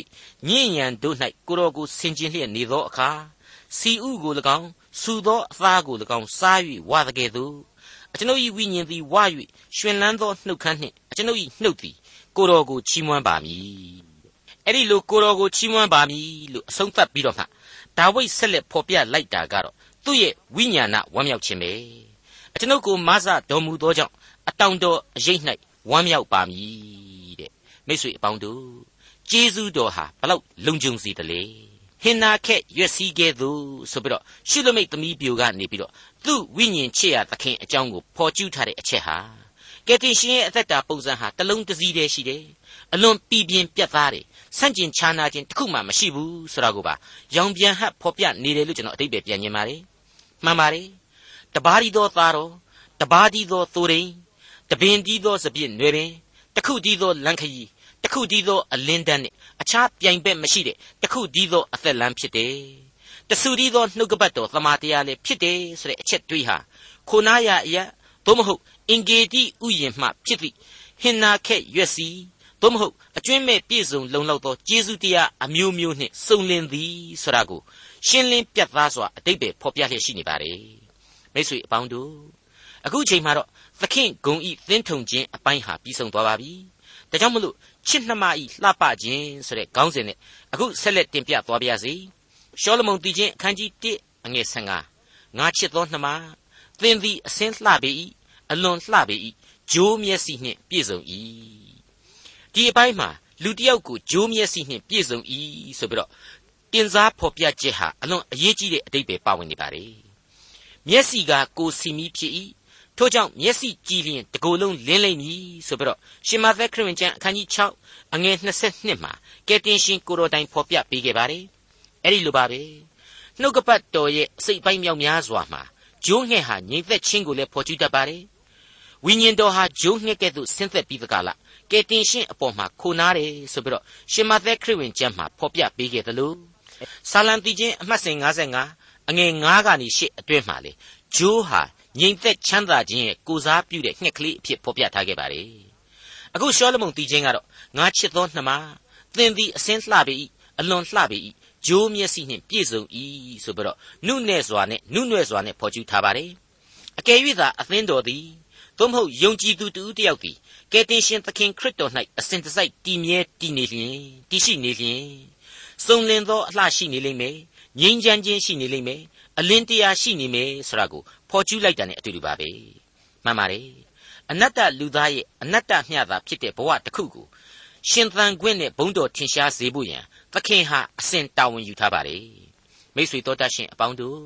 ညဉ့်ညံတို့၌ကိုတော်ကိုဆင်ကျင်လျက်နေသောအခါစီဥကို၎င်းစူသောအသားကို၎င်းစား၍ဝါတကယ်သို့အကျွန်ုပ်၏ဝိညာဉ်သည်ဝါ၍ရှင်လန်းသောနှုတ်ခမ်းနှင့်အကျွန်ုပ်၏နှုတ်သည်ကိုတော်ကိုချီးမွမ်းပါမည်အဲ့ဒီလိုကိုတော်ကိုချီးမွမ်းပါမည်လို့အဆုံးသတ်ပြီးတော့မှဒါဝိဒ်ဆက်လက်ဖော်ပြလိုက်တာကတော့ သူ့ရဲ့ဝိညာဏဝမ်းမြောက်ခြင်းပဲအကျွန်ုပ်ကိုမဆတော်မူသောကြောင့်အတောင်တော်အရေး၌ဝမ်းမြောက်ပါမည်တဲ့မိတ်ဆွေအပေါင်းတို့ကျေးဇူးတော်ဟာဘလောက်လုံခြုံစေတလဲဟင်နာခက်ရွက်စည်းခဲ့သူဆိုပြီးတော့ရှုလမိတ်သမီးပြိုကနေပြီးတော့သူ့ဝိညာဉ်ချစ်ရသခင်အကြောင်းကိုဖော်ကျူးထားတဲ့အချက်ဟာကယ်တင်ရှင်ရဲ့အသက်တာပုံစံဟာတလုံးတစည်းတည်းရှိတယ်အလွန်ပြည်ပြင်းပြတ်သားတယ်ဆန့်ကျင်ခြားနာခြင်းတစ်ခုမှမရှိဘူးဆိုတာကိုပါရောင်ပြန်ဟပ်ဖော်ပြနေတယ်လို့ကျွန်တော်အတိတ်ပဲပြန်မြင်ပါတယ် မှန်ပါတယ်တပါးဒီသောသားတော်တပါးဒီသောသိုးရင်းတပင်ဒီသောစပြည့်နွယ်ပင်တခုဒီသောလန်ခရီတခုဒီသောအလင်းတန်းနဲ့အခြားပြိုင်ဘက်မရှိတဲ့တခုဒီသောအသက်လမ်းဖြစ်တယ်တဆူဒီသောနှုတ်ကပတ်တော်သမာတရားလည်းဖြစ်တယ်ဆိုတဲ့အချက်တွေးဟာခိုနာရအရာသို့မဟုတ်အင်ဂေတိဥယျင်မှဖြစ်သည့်ဟင်နာခက်ရွက်စီသို့မဟုတ်အကျွင်းမဲ့ပြည့်စုံလုံလောက်သောကျေးဇူးတရားအမျိုးမျိုးနှင့်စုံလင်သည်ဆိုတာကို ရှင်းလင်းပြတ်သားစွာအတိတ်ပဲဖော်ပြလျက်ရှိနေပါတယ်မိတ်ဆွေအပေါင်းတို့အခုချိန်မှာတော့သခင်ဂုံဤသင်းထုံခြင်းအပိုင်းဟာပြီးဆုံးသွားပါပြီဒါကြောင့်မလို့ချစ်နှမဤလှပခြင်းဆိုတဲ့ခေါင်းစဉ်နဲ့အခုဆက်လက်တင်ပြသွားပါရစေရှောလမုန်တည်ခြင်းအခန်းကြီး1အငယ်15ငါချစ်သောနှမသင်သည်အစင်းလှပေ၏အလွန်လှပေ၏ဂျိုးမျက်စိနှင့်ပြည့်စုံ၏ဒီအပိုင်းမှာလူတစ်ယောက်ကိုဂျိုးမျက်စိနှင့်ပြည့်စုံ၏ဆိုပြီးတော့ တင်စားဖော်ပြချက်ဟာအလွန်အရေးကြီးတဲ့အတိတ်ပဲပါဝင်နေပါတယ်မျက်စိကကိုစီမီဖြစ်၏ထို့ကြောင့်မျက်စိကြည်လျင်တကိုယ်လုံးလင်းလိမ့်မည်ဆိုပြီးတော့ရှင်မာသက်ခရစ်ဝင်ကျမ်းအခန်းကြီး6အငယ်22မှာကယ်တင်ရှင်ကိုတော်တိုင်ဖော်ပြပေးခဲ့ပါတယ်အဲ့ဒီလိုပါပဲနှုတ်ကပတ်တော်ရဲ့အစိတ်ပိုင်းမြောက်များစွာမှာဂျိုးငှက်ဟာငြိမ်သက်ခြင်းကိုလည်းဖော်ကျူးတတ်ပါတယ်ဝိညာဉ်တော်ဟာဂျိုးငှက်ကဲ့သို့ဆင်းသက်ပြီးသကလားကယ်တင်ရှင်အပေါ်မှာခိုနားတယ်ဆိုပြီးတော့ရှင်မာသက်ခရစ်ဝင်ကျမ်းမှာဖော်ပြပေးခဲ့သလို ဆာလံတီချင်းအမှတ်စဉ်55အငယ်9ကနေ10အတွင်းမှာလေဂျိုးဟာငြိမ်သက်ချမ်းသာခြင်းရဲ့ကိုစားပြုတဲ့ငှက်ကလေးအဖြစ်ဖော်ပြထားခဲ့ပါတယ်အခုရှောလမုန်တီချင်းကတော့ငါချစ်သောနှမသင်သည်အစင်းလှပေ၏အလွန်လှပေ၏ဂျိုးမျက်စိနှင့်ပြည့်စုံ၏ဆိုပြီးတော့နုနယ်စွာနဲ့နုနွယ်စွာနဲ့ဖော်ကျူးထားပါတယ်အကယ်၍သာအသင်းတော်သည်သို့မဟုတ်ယုံကြည်သူတူတယောက်သည်ကယ်တင်ရှင်သခင်ခရစ်တော်၌အစဉ်တစိုက်တည်မြဲတည်နေလျင်တည်ရှိနေလျင် စုံလင်သောအလှရှိနေလိမ့်မယ်ငြိမ်းချမ်းခြင်းရှိနေလိမ့်မယ်အလင်းတရားရှိနေမယ်ဆိုတာကိုဖော်ကျူးလိုက်တာ ਨੇ အတူတူပါပဲမှန်ပါတယ်အနတ္တလူသားရဲ့အနတ္တမျှတာဖြစ်တဲ့ဘဝတစ်ခုကိုရှင်သန်ခွင့်နဲ့ဘုံတော်ထင်ရှားစေဖို့ရန်သခင်ဟာအစဉ်တာဝန်ယူထားပါတယ်မိတ်ဆွေတော်တတ်ရှင်အပေါင်းတို့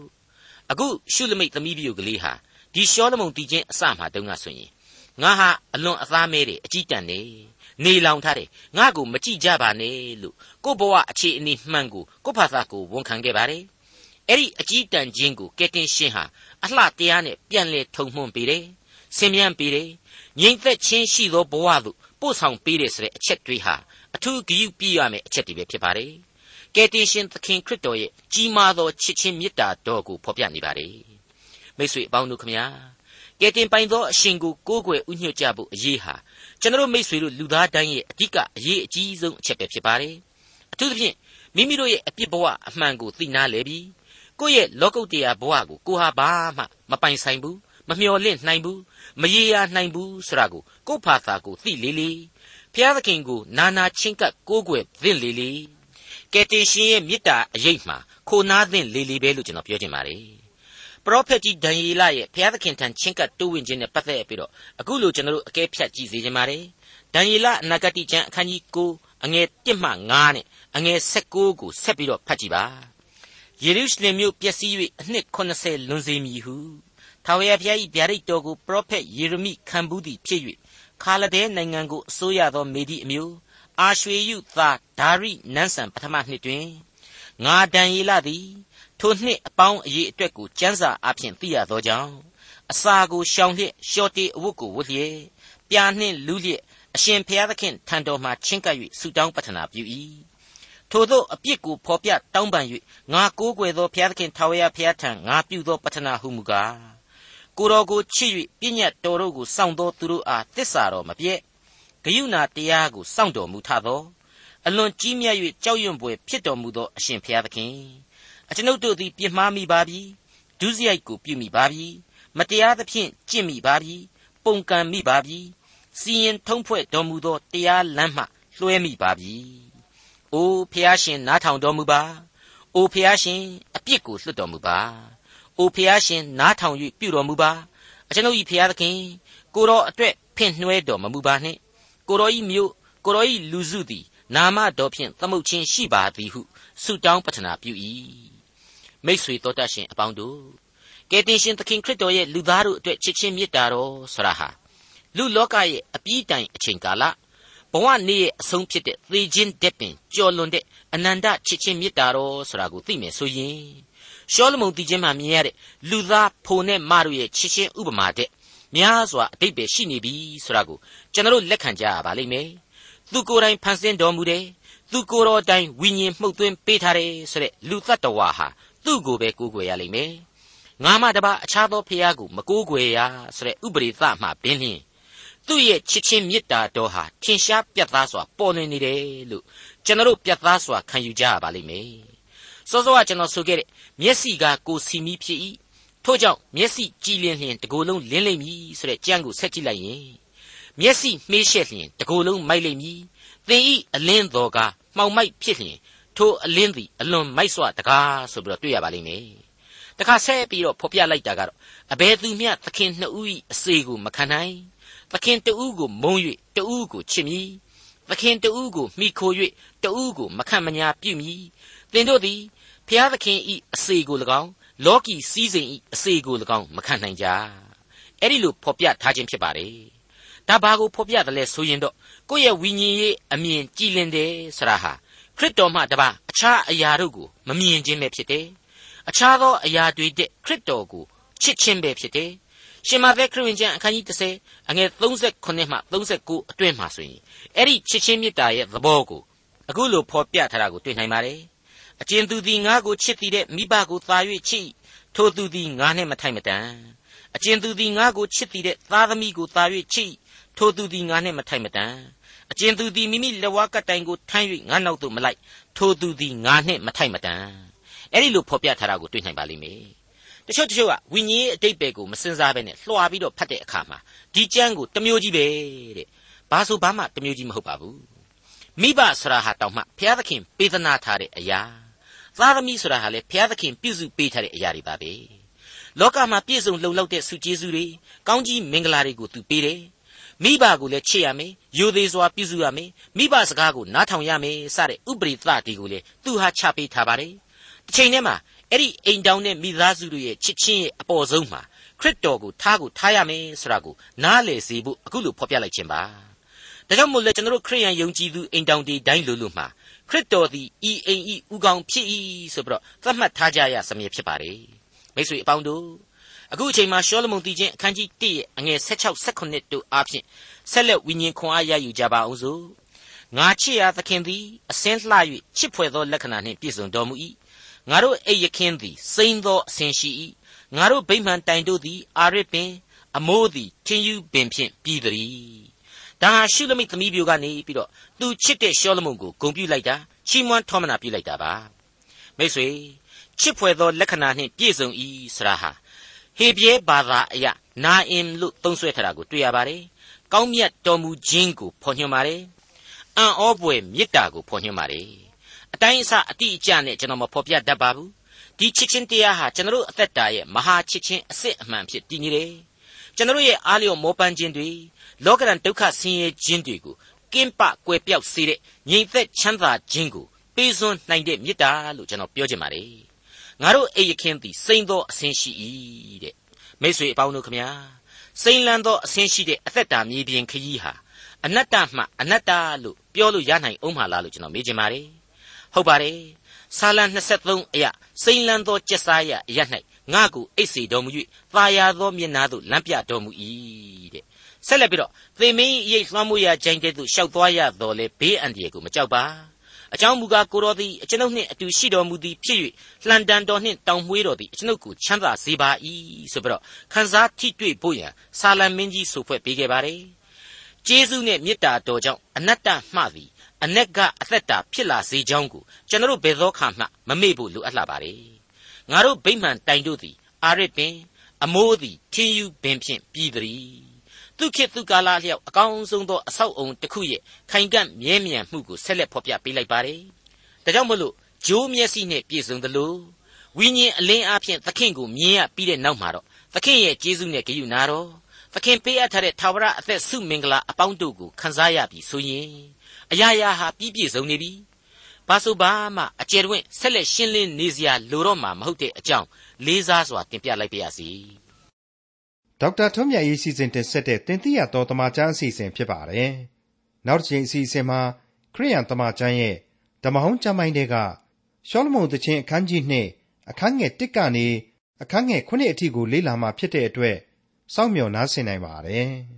အခုရှုလမိတ်သမီးပြိုကလေးဟာဒီရှောလမုန်တီချင်းအစမှတုန်းကဆိုရင်ငါဟာအလွန်အသားမဲတယ်အကြည့်တန်နေ နေလောင်ထားတယ်ငါ့ကိုမကြည့်ကြပါနဲ့လို့ကို့ဘဝအခြေအနေမှန်ကိုကို့ဘာသာကိုဝန်ခံခဲ့ပါတယ်အဲ့ဒီအကြည့်တန်ခြင်းကိုကဲတင်ရှင်ဟာအလှတရားနဲ့ပြန်လဲထုံမှွန်းပေးတယ်ဆင်မြန်းပေးတယ်ငြိမ်သက်ခြင်းရှိသောဘဝသို့ပို့ဆောင်ပေးတယ်ဆိုတဲ့အချက်တွေဟာအထူးဂရုပြုရမယ့်အချက်တွေပဲဖြစ်ပါတယ်ကယ်တင်ရှင်သခင်ခရစ်တော်ရဲ့ကြီးမားသောချစ်ချင်းမေတ္တာတော်ကိုဖော်ပြနေပါတယ်မိတ်ဆွေအပေါင်းတို့ခမညာကယ်တင်ပိုင်သောအရှင်ကိုကိုးကွယ်ဥညွှတ်ကြဖို့အရေးဟာ ကျွန်တော်မိတ်ဆွေတို့လူသားတိုင်းရဲ့အဓိကအရေးအကြီးဆုံးအချက်ပဲဖြစ်ပါတယ်အထူးသဖြင့်မိမိတို့ရဲ့အပြစ်ဘဝအမှန်ကိုသိနာလေပြီကိုယ့်ရဲ့လောကုတ္တရာဘဝကိုကိုဟာဘာမှမပိုင်ဆိုင်ဘူးမမျှော်လင့်နိုင်ဘူးမရေရာနိုင်ဘူးဆိုတာကိုကိုယ့်ဖာသာကိုသိလေလေဖျားသခင်ကိုနာနာချင်းကပ်ကိုးကွယ်သင့်လေလေကယ်တင်ရှင်ရဲ့မေတ္တာအရေးမှာခိုနားသင့်လေလေပဲလို့ကျွန်တော်ပြောချင်ပါတယ် ပရောဖက်ကြီးဒံယေလရဲ့ဘုရားသခင်ထံချင်းကပ်တိုးဝင်ခြင်းနဲ့ပတ်သက်ပြီးတော့အခုလိုကျွန်တော်တို့အကဲဖြတ်ကြည့်စေချင်ပါတယ်ဒံယေလအနာဂတိကျမ်းအခန်းကြီး9အငယ်1မှ9နဲ့အငယ်16ကိုဆက်ပြီးတော့ဖတ်ကြည့်ပါယေရုရှလင်မြို့ပျက်စီး၍အနှစ်80လွန်စေမည်ဟုထာဝရဘုရား၏ဗျာဒိတ်တော်ကိုပရောဖက်ယေရမိခံဘူးသည်ဖြစ်၍ခါလဒဲနိုင်ငံကိုအစိုးရသောမေဒီအမျိုးအာရွှေယုသားဒါရိနန်းဆန်ပထမနှစ်တွင်ငါဒံယေလသည် ထိုနှစ်အပေါင်းအရေးအတွက်ကိုစံစာအဖြစ်သိရသောကြောင့်အစာကိုရှောင်လျက်ရှော့တေအဝတ်ကိုဝတ်လျက်ပြာနှင့်လူးလျက်အရှင်ဘုရားသခင်ထံတော်မှချင်းကပ်၍ဆုတောင်းပတနာပြု၏ထို့သောအပြစ်ကိုဖော်ပြတောင်းပန်၍ငါကိုးကွယ်သောဘုရားသခင်ထာဝရဘုရားထံငါပြုသောပတနာဟုမူကားကိုတော်ကိုချစ်၍ပြည့်ညတ်တော်တို့ကိုစောင့်တော်သူတို့အားတစ္ဆာတော်မပြည့်ဂယုဏတရားကိုစောင့်တော်မူထသောအလွန်ကြီးမြတ်၍ကြောက်ရွံ့ဖွယ်ဖြစ်တော်မူသောအရှင်ဘုရားသခင် အကျွန်ုပ်တို့သည် ပြစ်မှားမိပါပြီဒုစရိုက်ကိုပြုမိပါပြီမတရားသဖြင့်ကျင့်မိပါပြီပုန်ကန်မိပါပြီစီရင်ထုံးဖွဲ့တော်မူသောတရားလမ်းမှလွှဲမိပါပြီအိုဖျားရှင်နားထောင်တော်မူပါအိုဖျားရှင်အပြစ်ကိုလွတ်တော်မူပါအိုဖျားရှင်နားထောင်၍ပြုတော်မူပါအကျွန်ုပ်၏ဖျားသခင်ကိုတော်အတွက်ဖင့်နှွဲတော်မမူပါနှင့်ကိုတော်၏မြို့ကိုတော်၏လူစုသည် နာမတော်ဖြင့်သမုတ်ချင်းရှိပါသည်ဟုဆုတောင်းပတနာပြု၏ မိษွေတော်တတ်ရှင်အပေါင်းတို့ကယ်တင်ရှင်သခင်ခရစ်တော်ရဲ့လူသားတို့အတွက်ချစ်ချင်းမေတ္တာတော်ဆရာဟာလူလောကရဲ့အပြီးတိုင်အချိန်ကာလဘဝနေ့ရဲ့အဆုံးဖြစ်တဲ့သေခြင်းတက်ပင်ကြော်လွန်တဲ့အနန္တချစ်ချင်းမေတ္တာတော်ဆိုတာကိုသိမယ်ဆိုရင်ရှောလမုန်တည်ခြင်းမှာမြင်ရတဲ့လူသားဖိုနဲ့မတို့ရဲ့ချစ်ချင်းဥပမာတဲ့များစွာအတိတ်ပဲရှိနေပြီဆိုတာကိုကျွန်တော်လက်ခံကြရပါလိမ့်မယ်သူကိုယ်တိုင်ဖန်ဆင်းတော်မူတယ်သူကိုယ်တော်တိုင်ဝိညာဉ်မှုတ်သွင်းပေးထားတယ်ဆိုတဲ့လူတ attva ဟာ သူ့ကိုပဲကိုးကွယ်ရလိမ့်မယ်ငါမှတပါအခြားသောဖျားကိုမကိုးကွယ်ရဆိုတဲ့ဥပရိသမှဘင်းလျင်သူ့ရဲ့ချစ်ချင်းမေတ္တာတော်ဟာထင်ရှားပြတ်သားစွာပေါ်လွင်နေတယ်လို့ကျွန်တော်ပြတ်သားစွာခံယူကြရပါလိမ့်မယ်စောစောကကျွန်တော်ဆိုခဲ့တဲ့မျက်စိကကိုစီမီဖြစ်၏ထို့ကြောင့်မျက်စိကြည်လင်လျင်တကိုယ်လုံးလင်းလိမ့်မည်ဆိုတဲ့ကြံကိုဆက်ကြည့်လိုက်ရင်မျက်စိမှေးရှက်လျင်တကိုယ်လုံးမိုက်လိမ့်မည်သင်ဤအလင်းတော်ကမှောင်မိုက်ဖြစ်လျင် ထိုအလင်းသည်အလွန်မိုက်စွာတကားဆိုပြီးတော့တွေ့ရပါလိမ့်မယ်တခါဆက်ပြီးတော့ဖော်ပြလိုက်တာကတော့အဘယ်သူမျှသခင်နှစ်ဦး၏အစေကိုမခံနိုင်သခင်တဦးကိုမုံ၍တဦးကိုချစ်မည်သခင်တဦးကိုမိခို၍တဦးကိုမခံမညာပြုမည်သင်တို့သည်ဖျားသခင်၏အစေကို၎င်းလောကီစည်းစိမ်၏အစေကို၎င်းမခံနိုင်ကြအဲ့ဒီလိုဖော်ပြထားခြင်းဖြစ်ပါတယ်ဒါဘာကိုဖော်ပြတယ်လဲဆိုရင်တော့ကိုယ့်ရဲ့ဝိညာဉ်ရေးအမြင်ကြည်လင်တယ်ဆရာဟာ ခရစ်တော်မှတပါအခြားအရာတို့ကိုမမြင်ခြင်းပဲဖြစ်တယ်အခြားသောအရာတွေတဲ့ခရစ်တော်ကိုချစ်ခြင်းပဲဖြစ်တယ်ရှင်မာသက်ခရစ်ဝင်ကျမ်းအခန်းကြီး30အငယ်38မှ39အတွင်းမှာဆိုရင်အဲ့ဒီချစ်ချင်းမေတ္တာရဲ့သဘောကိုအခုလိုဖော်ပြထားတာကိုတွေ့နိုင်ပါတယ်အကျဉ်သူသည်ငါကိုချစ်သည်တဲ့မိဘကိုသာ၍ချစ်ထိုသူသည်ငါနှင့်မထိုက်မတန်အကျဉ်သူသည်ငါကိုချစ်သည်တဲ့သားသမီးကိုသာ၍ချစ်ထိုသူသည်ငါနှင့်မထိုက်မတန် အကျဉ်သူသည်မိမိလက်ဝါးကတိုင်ကိုထမ်း၍ငါနောက်သို့မလိုက်ထိုသူသည်ငါနှင့်မထိုက်မတန်အဲ့ဒီလိုဖော်ပြထားတာကိုတွေ့နိုင်ပါလိမ့်မယ်တချို့တချို့ကဝိညာဉ်အတိတ်ပဲကိုမစင်စားဘဲနဲ့လွှာပြီးတော့ဖတ်တဲ့အခါမှာဒီကျမ်းကိုတမျိုးကြီးပဲတဲ့ဘာဆိုဘာမှတမျိုးကြီးမဟုတ်ပါဘူးမိဘဆရာဟာတောင်မှဘုရားသခင်ပေးသနာထားတဲ့အရာသားသမီးဆိုတာဟာလေဘုရားသခင်ပြုစုပေးထားတဲ့အရာတွေပါပဲလောကမှာပြည့်စုံလုံလောက်တဲ့စုကျေးဇူးတွေကောင်းကြီးမင်္ဂလာတွေကိုသူပေးတယ် မိဘကိုလည်းချစ်ရမယ်ယိုသေးစွာပြုစုရမယ်မိဘစကားကိုနားထောင်ရမယ်စတဲ့ဥပရိသတီကိုလည်းသူဟာချပေးထားပါတယ်တစ်ချိန်တည်းမှာအဲ့ဒီအိမ်တောင်နဲ့မိသားစုတို့ရဲ့ချစ်ချင်းရဲ့အပေါ်ဆုံးမှာခရစ်တော်ကိုထားကိုထားရမယ်ဆိုတာကိုနားလည်စေဖို့အခုလိုဖော်ပြလိုက်ခြင်းပါဒါကြောင့်မို့လဲကျွန်တော်တို့ခရိယန်ယုံကြည်သူအိမ်တောင်တွေတိုင်းလိုလိုမှာခရစ်တော်သည်ဤအိမ်ဤဥကောင်ဖြစ်၏ဆိုပြီးတော့သတ်မှတ်ထားကြရစမြဲဖြစ်ပါတယ်မိတ်ဆွေအပေါင်းတို့ အခုအချိန်မှာရှောလမုန်တည်ခြင်းအခန်းကြီး1ရဲ့အငယ်16 18တို့အားဖြင့်ဆက်လက်ဝိညာဉ်ခွန်အားရယူကြပါအောင်စို့ငါချစ်ရာသခင်သည်အစင်းလှ၍ချစ်ဖွယ်သောလက္ခဏာနှင့်ပြည့်စုံတော်မူ၏ငါတို့အိပ်ယခင်းသည်စိမ့်သောအစင်ရှိ၏ငါတို့ဗိမှန်တိုင်တို့သည်အာရစ်ပင်အမိုးသည်ထင်းယူပင်ဖြင့်ပြီးသည်ဒါဟာရှုလမိတ်သမီးပြိုကနေပြီးတော့သူချစ်တဲ့ရှောလမုန်ကိုဂုံပြုလိုက်တာချီးမွမ်းထောမနာပြုလိုက်တာပါမိတ်ဆွေချစ်ဖွယ်သောလက္ခဏာနှင့်ပြည့်စုံ၏ဆရာဟာ ဟေပြဲဘာသာအရနာအင်လို့သုံးဆွဲထားတာကိုတွေ့ရပါတယ်ကောင်းမြတ်တော်မူခြင်းကိုဖော်ညွှန်းပါတယ်အံ့ဩပွေမေတ္တာကိုဖော်ညွှန်းပါတယ်အတိုင်းအဆအတိအကျနဲ့ကျွန်တော်မဖော်ပြတတ်ပါဘူးဒီချစ်ချင်းတရားဟာကျွန်တော်တို့အသက်တာရဲ့မဟာချစ်ချင်းအစစ်အမှန်ဖြစ်တည်နေတယ်ကျွန်တော်ရဲ့အားလျော်မောပန်းခြင်းတွေလောကရန်ဒုက္ခဆင်းရဲခြင်းတွေကိုကင်းပကွယ်ပြောက်စေတဲ့ငြိမ်သက်ချမ်းသာခြင်းကိုပေးစွန်းနိုင်တဲ့မေတ္တာလို့ကျွန်တော်ပြောချင်ပါတယ် ငါတို့အိယခင်သည်စိမ့်သောအဆင်းရှိ၏တဲ့မိတ်ဆွေအပေါင်းတို့ခမညာစိမ့်လန်းသောအဆင်းရှိတဲ့အသက်တာမြေပြင်ခရီးဟာအနတ္တမှအနတ္ตလို့ပြောလို့ရနိုင်အောင်မလားလို့ကျွန်တော်မေးချင်ပါတယ်ဟုတ်ပါတယ်ဆာလံ23အရာစိမ့်လန်းသောကျက်စားရအရ၌ငါကိုအိတ်စီတော်မူ၍သာယာသောမျက်နာသို့လမ်းပြတော်မူ၏တဲ့ဆက်လက်ပြီးတော့သေမင်းရိတ်လွှမ်းမိုးရာကြိုင်တဲ့သို့ရှောက်သွားရတော်လဲဘေးအန္တရာယ်ကိုမကြောက်ပါ အကြောင်းမူကားကိုတော်သည်အကျွန်ုပ်နှင့်အတူရှိတော်မူသည်ဖြစ်၍လှန်တန်တော်နှင့်တောင်မွှေးတော်သည်အကျွန်ုပ်ကိုချမ်းသာစေပါ၏ဆိုပြီးတော့ခန်းစားထိတွေ့ဖို့ရန်ဆာလံမင်းကြီးဆိုဖွဲ့ပေးခဲ့ပါတယ်ကျေးဇူးနဲ့မေတ္တာတော်ကြောင့်အနတ္တမှသည်အ내ကအသက်တာဖြစ်လာစေကြောင်းကိုကျွန်တော်ဘယ်သောခါမှမမေ့ဖို့လိုအပ်လာပါတယ်ငါတို့ဗိမှန်တိုင်တို့သည်အာရစ်ပင် အမိုးသည်ထင်းယူပင်ဖြင့်ပြီးသည် သူခေတ်သူကာလလျောက်အကောင်းဆုံးသောအဆောက်အုံတစ်ခုရဲ့ခိုင်ကန့်မြဲမြံမှုကိုဆက်လက်ဖော်ပြပေးလိုက်ပါတယ်ဒါကြောင့်မလို့ဂျိုးမျက်စိနဲ့ပြည့်စုံသလိုဝိညာဉ်အလင်းအားဖြင့်သခင်ကိုမြင်ရပြီးတဲ့နောက်မှာတော့သခင်ရဲ့ကျေးဇူးနဲ့ဂရုနာတော်သခင်ပေးအပ်ထားတဲ့သာဝရအသက်ဆုမင်္ဂလာအပေါင်းတို့ကိုခံစားရပြီဆိုရင်အရာရာဟာပြည့်ပြည့်စုံနေပြီဘာဆိုဘာမှအကျယ်တွင်ဆက်လက်ရှင်းလင်းနေစရာလိုတော့မှာမဟုတ်တဲ့အကြောင်းလေးစားစွာတင်ပြလိုက်ပါရစေ ဒေါက်တာထွန်းမြတ်ရေးစီစဉ်တင်ဆက်တဲ့တင်ပြရတော်တမချန်းအစီအစဉ်ဖြစ်ပါတယ် နောက်တစ်ချိန်အစီအစဉ်မှာ ခရိယန်တမချန်းရဲ့ ဓမ္မဟောင်းကျမ်းပိုင်းတွေကရှောလမုန်တခြင်းအခန်းကြီး 2 အခန်းငယ် 1 ကနေ အခန်းငယ်9အထိကို လေ့လာမှဖြစ်တဲ့အတွက် စောင့်မျှော်နားဆင်နိုင်ပါတယ်။